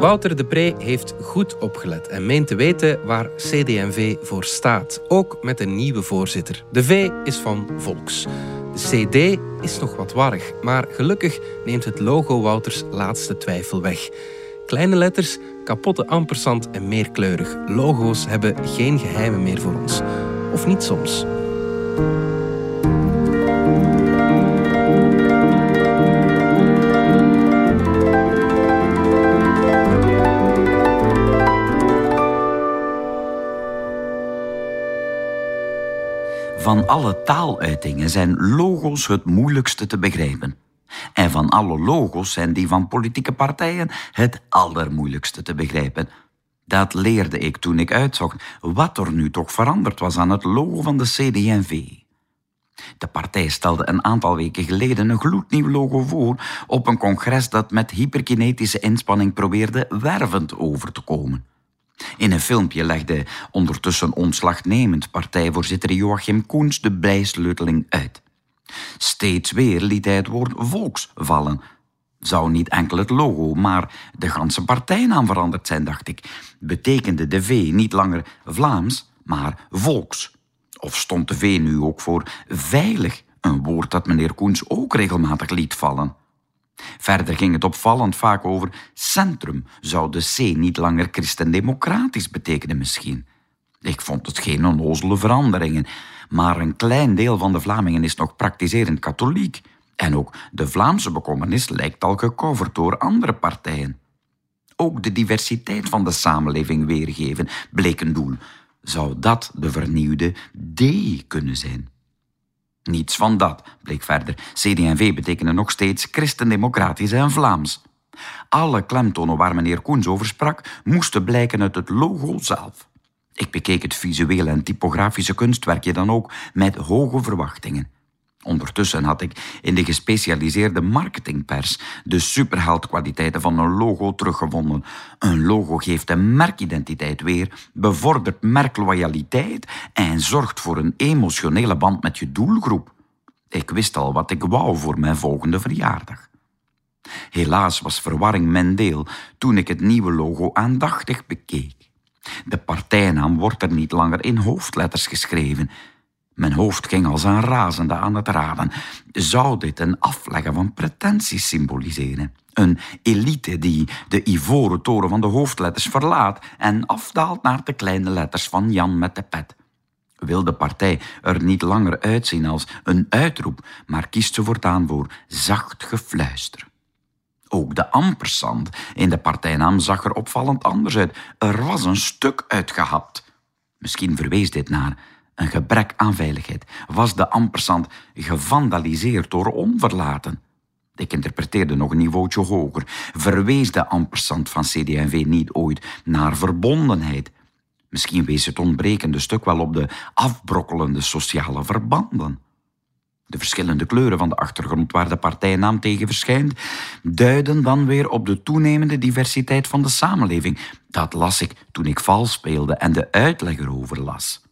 Wouter de Pre heeft goed opgelet en meent te weten waar CD&V voor staat. Ook met een nieuwe voorzitter. De V is van Volks. De CD is nog wat warrig, maar gelukkig neemt het logo Wouters laatste twijfel weg. Kleine letters, kapotte ampersand en meerkleurig. Logo's hebben geen geheimen meer voor ons. Of niet soms. Van alle taaluitingen zijn logo's het moeilijkste te begrijpen. En van alle logo's zijn die van politieke partijen het allermoeilijkste te begrijpen. Dat leerde ik toen ik uitzocht wat er nu toch veranderd was aan het logo van de CD&V. De partij stelde een aantal weken geleden een gloednieuw logo voor op een congres dat met hyperkinetische inspanning probeerde wervend over te komen. In een filmpje legde ondertussen ontslagnemend partijvoorzitter Joachim Koens de bijsleuteling uit. Steeds weer liet hij het woord volks vallen. Zou niet enkel het logo, maar de ganse partijnaam veranderd zijn, dacht ik. Betekende de V niet langer Vlaams, maar volks? Of stond de V nu ook voor veilig, een woord dat meneer Koens ook regelmatig liet vallen? Verder ging het opvallend vaak over centrum. Zou de C niet langer christendemocratisch betekenen misschien? Ik vond het geen onnozele veranderingen, maar een klein deel van de Vlamingen is nog praktiserend katholiek. En ook de Vlaamse bekommernis lijkt al gecoverd door andere partijen. Ook de diversiteit van de samenleving weergeven bleek een doel. Zou dat de vernieuwde D kunnen zijn? Niets van dat, bleek verder. CD&V betekenen nog steeds christendemocratisch en Vlaams. Alle klemtonen waar meneer Koens over sprak, moesten blijken uit het logo zelf. Ik bekeek het visuele en typografische kunstwerkje dan ook met hoge verwachtingen. Ondertussen had ik in de gespecialiseerde marketingpers de superheldkwaliteiten van een logo teruggevonden. Een logo geeft een merkidentiteit weer, bevordert merkloyaliteit en zorgt voor een emotionele band met je doelgroep. Ik wist al wat ik wou voor mijn volgende verjaardag. Helaas was verwarring mijn deel toen ik het nieuwe logo aandachtig bekeek. De partijnaam wordt er niet langer in hoofdletters geschreven. Mijn hoofd ging als een razende aan het raden. Zou dit een afleggen van pretenties symboliseren? Een elite die de ivoren toren van de hoofdletters verlaat en afdaalt naar de kleine letters van Jan met de pet. Wil de partij er niet langer uitzien als een uitroep, maar kiest ze voortaan voor zacht gefluister. Ook de ampersand in de partijnaam zag er opvallend anders uit. Er was een stuk uitgehapt. Misschien verwees dit naar een gebrek aan veiligheid. Was de ampersand gevandaliseerd door onverlaten? Ik interpreteerde nog een niveautje hoger. Verwees de ampersand van CD&V niet ooit naar verbondenheid? Misschien wees het ontbrekende stuk wel op de afbrokkelende sociale verbanden. De verschillende kleuren van de achtergrond waar de partijnaam tegen verschijnt, duiden dan weer op de toenemende diversiteit van de samenleving. Dat las ik toen ik vals speelde en de uitleg erover las.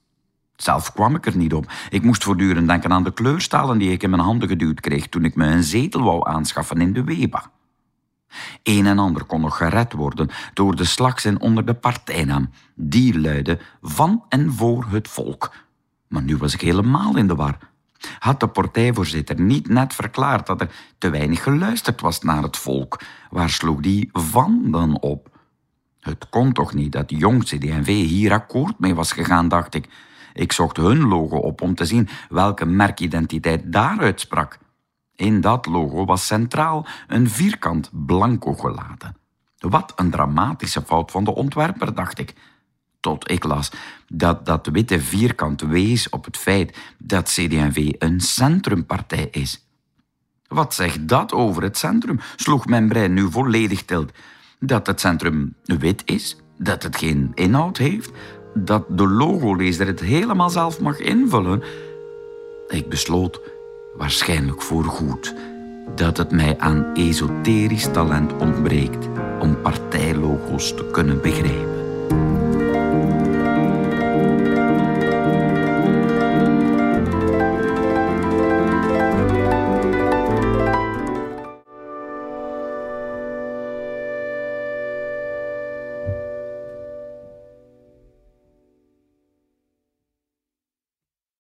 Zelf kwam ik er niet op. Ik moest voortdurend denken aan de kleurstalen die ik in mijn handen geduwd kreeg toen ik me een zetel wou aanschaffen in de Weba. Een en ander kon nog gered worden door de slagzin onder de partijnaam. Die luidde van en voor het volk. Maar nu was ik helemaal in de war. Had de partijvoorzitter niet net verklaard dat er te weinig geluisterd was naar het volk? Waar sloeg die van dan op? Het kon toch niet dat jong CD&V hier akkoord mee was gegaan, dacht ik. Ik zocht hun logo op om te zien welke merkidentiteit daaruit sprak. In dat logo was centraal een vierkant blanco gelaten. Wat een dramatische fout van de ontwerper, dacht ik. Tot ik las dat dat witte vierkant wees op het feit dat CD&V een centrumpartij is. Wat zegt dat over het centrum? sloeg mijn brein nu volledig tilt. Dat het centrum wit is, dat het geen inhoud heeft, dat de logolezer het helemaal zelf mag invullen. Ik besloot, waarschijnlijk voor goed, dat het mij aan esoterisch talent ontbreekt om partijlogo's te kunnen begrijpen.